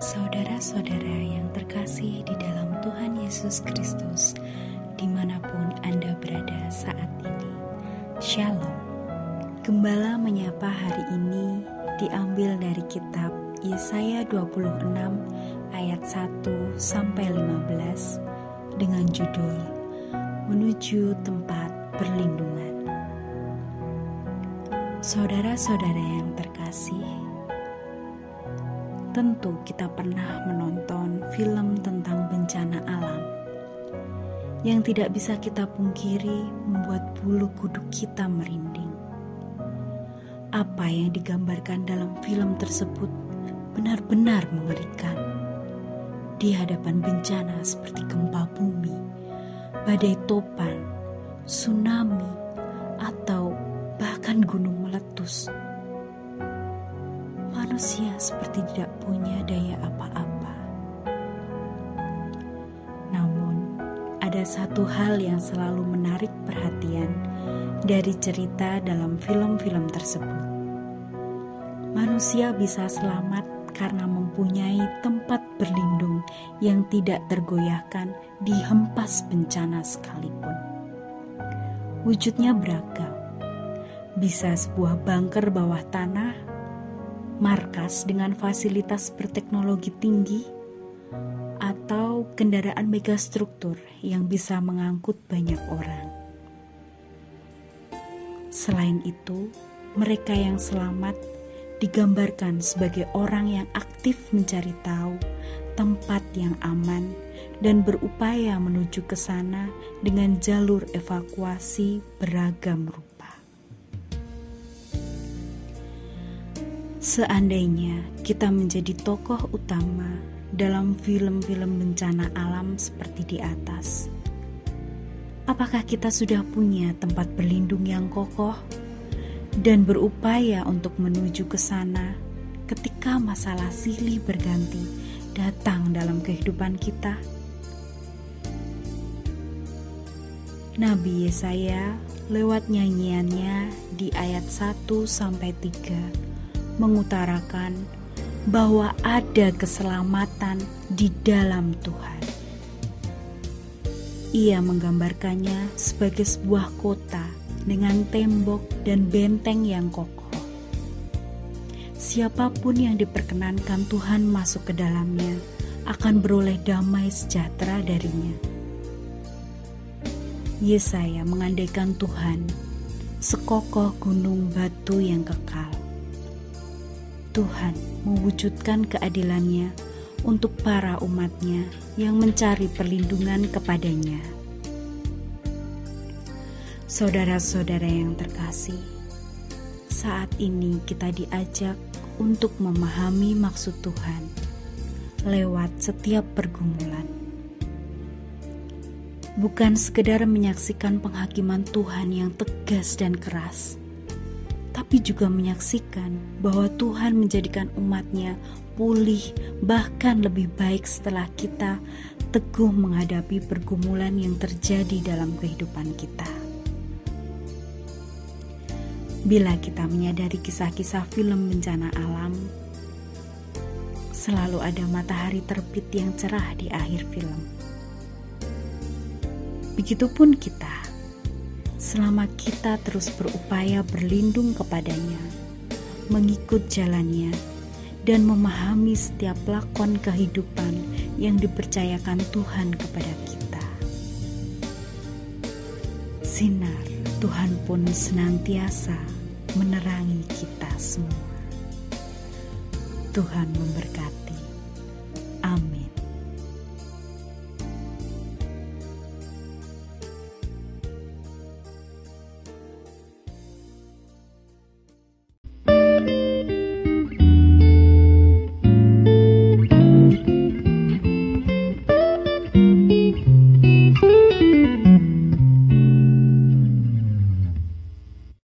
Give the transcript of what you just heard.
Saudara-saudara yang terkasih di dalam Tuhan Yesus Kristus, di mana pun Anda berada saat ini, Shalom. Gembala menyapa hari ini diambil dari kitab Yesaya 26 ayat 1 sampai 15 dengan judul Menuju Tempat Perlindungan. Saudara-saudara yang terkasih, Tentu kita pernah menonton film tentang bencana alam yang tidak bisa kita pungkiri membuat bulu kuduk kita merinding. Apa yang digambarkan dalam film tersebut benar-benar mengerikan. Di hadapan bencana seperti gempa bumi, badai topan, tsunami, atau bahkan gunung meletus manusia seperti tidak punya daya apa-apa. Namun, ada satu hal yang selalu menarik perhatian dari cerita dalam film-film tersebut. Manusia bisa selamat karena mempunyai tempat berlindung yang tidak tergoyahkan di hempas bencana sekalipun. Wujudnya beragam, bisa sebuah bunker bawah tanah markas dengan fasilitas berteknologi tinggi, atau kendaraan megastruktur yang bisa mengangkut banyak orang. Selain itu, mereka yang selamat digambarkan sebagai orang yang aktif mencari tahu tempat yang aman dan berupaya menuju ke sana dengan jalur evakuasi beragam rupa. Seandainya kita menjadi tokoh utama dalam film-film bencana alam seperti di atas, apakah kita sudah punya tempat berlindung yang kokoh dan berupaya untuk menuju ke sana ketika masalah silih berganti datang dalam kehidupan kita? Nabi Yesaya lewat nyanyiannya di ayat 1 sampai 3 mengutarakan bahwa ada keselamatan di dalam Tuhan. Ia menggambarkannya sebagai sebuah kota dengan tembok dan benteng yang kokoh. Siapa pun yang diperkenankan Tuhan masuk ke dalamnya akan beroleh damai sejahtera darinya. Yesaya mengandaikan Tuhan sekokoh gunung batu yang kekal Tuhan mewujudkan keadilannya untuk para umatnya yang mencari perlindungan kepadanya. Saudara-saudara yang terkasih, saat ini kita diajak untuk memahami maksud Tuhan lewat setiap pergumulan. Bukan sekedar menyaksikan penghakiman Tuhan yang tegas dan keras, tapi juga menyaksikan bahwa Tuhan menjadikan umatnya pulih bahkan lebih baik setelah kita teguh menghadapi pergumulan yang terjadi dalam kehidupan kita. Bila kita menyadari kisah-kisah film bencana alam, selalu ada matahari terbit yang cerah di akhir film. Begitupun kita selama kita terus berupaya berlindung kepadanya, mengikut jalannya, dan memahami setiap lakon kehidupan yang dipercayakan Tuhan kepada kita. Sinar Tuhan pun senantiasa menerangi kita semua. Tuhan memberkati. Amin.